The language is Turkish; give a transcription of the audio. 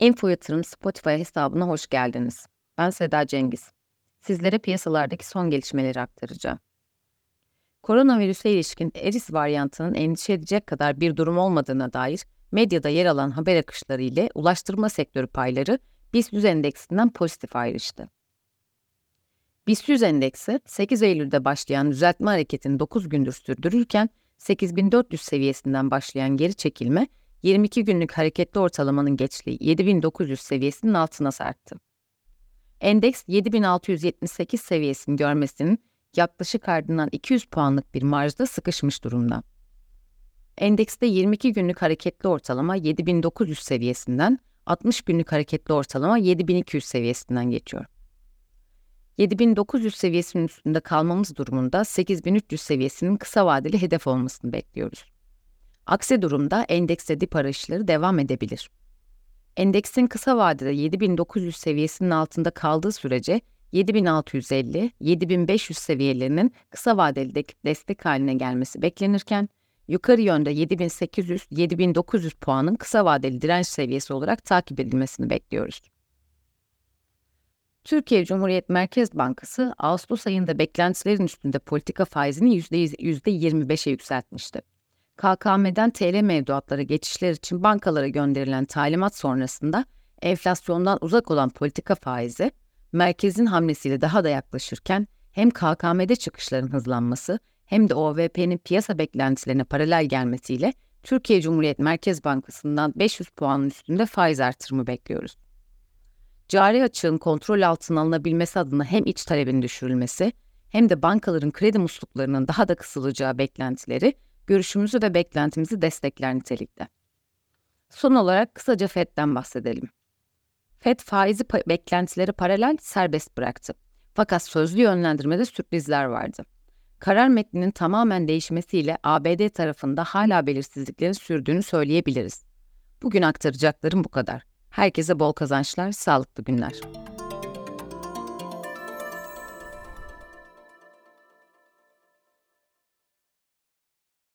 Info Yatırım Spotify hesabına hoş geldiniz. Ben Seda Cengiz. Sizlere piyasalardaki son gelişmeleri aktaracağım. Koronavirüse ilişkin Eris varyantının endişe edecek kadar bir durum olmadığına dair medyada yer alan haber akışları ile ulaştırma sektörü payları BIST 100 endeksinden pozitif ayrıştı. BIST 100 endeksi 8 Eylül'de başlayan düzeltme hareketini 9 gündür sürdürürken 8400 seviyesinden başlayan geri çekilme 22 günlük hareketli ortalamanın geçtiği 7900 seviyesinin altına sarktı. Endeks 7678 seviyesini görmesinin yaklaşık ardından 200 puanlık bir marjda sıkışmış durumda. Endekste 22 günlük hareketli ortalama 7900 seviyesinden, 60 günlük hareketli ortalama 7200 seviyesinden geçiyor. 7900 seviyesinin üstünde kalmamız durumunda 8300 seviyesinin kısa vadeli hedef olmasını bekliyoruz. Aksi durumda endekste dip arayışları devam edebilir. Endeksin kısa vadede 7900 seviyesinin altında kaldığı sürece 7650-7500 seviyelerinin kısa vadeli destek haline gelmesi beklenirken, yukarı yönde 7800-7900 puanın kısa vadeli direnç seviyesi olarak takip edilmesini bekliyoruz. Türkiye Cumhuriyet Merkez Bankası Ağustos ayında beklentilerin üstünde politika faizini %25'e yükseltmişti. KKM'den TL mevduatlara geçişler için bankalara gönderilen talimat sonrasında enflasyondan uzak olan politika faizi, merkezin hamlesiyle daha da yaklaşırken hem KKM'de çıkışların hızlanması hem de OVP'nin piyasa beklentilerine paralel gelmesiyle Türkiye Cumhuriyet Merkez Bankası'ndan 500 puanın üstünde faiz artırımı bekliyoruz. Cari açığın kontrol altına alınabilmesi adına hem iç talebin düşürülmesi hem de bankaların kredi musluklarının daha da kısılacağı beklentileri görüşümüzü ve beklentimizi destekler nitelikte. Son olarak kısaca FED'den bahsedelim. FED faizi pa- beklentileri paralel serbest bıraktı. Fakat sözlü yönlendirmede sürprizler vardı. Karar metninin tamamen değişmesiyle ABD tarafında hala belirsizliklerin sürdüğünü söyleyebiliriz. Bugün aktaracaklarım bu kadar. Herkese bol kazançlar, sağlıklı günler.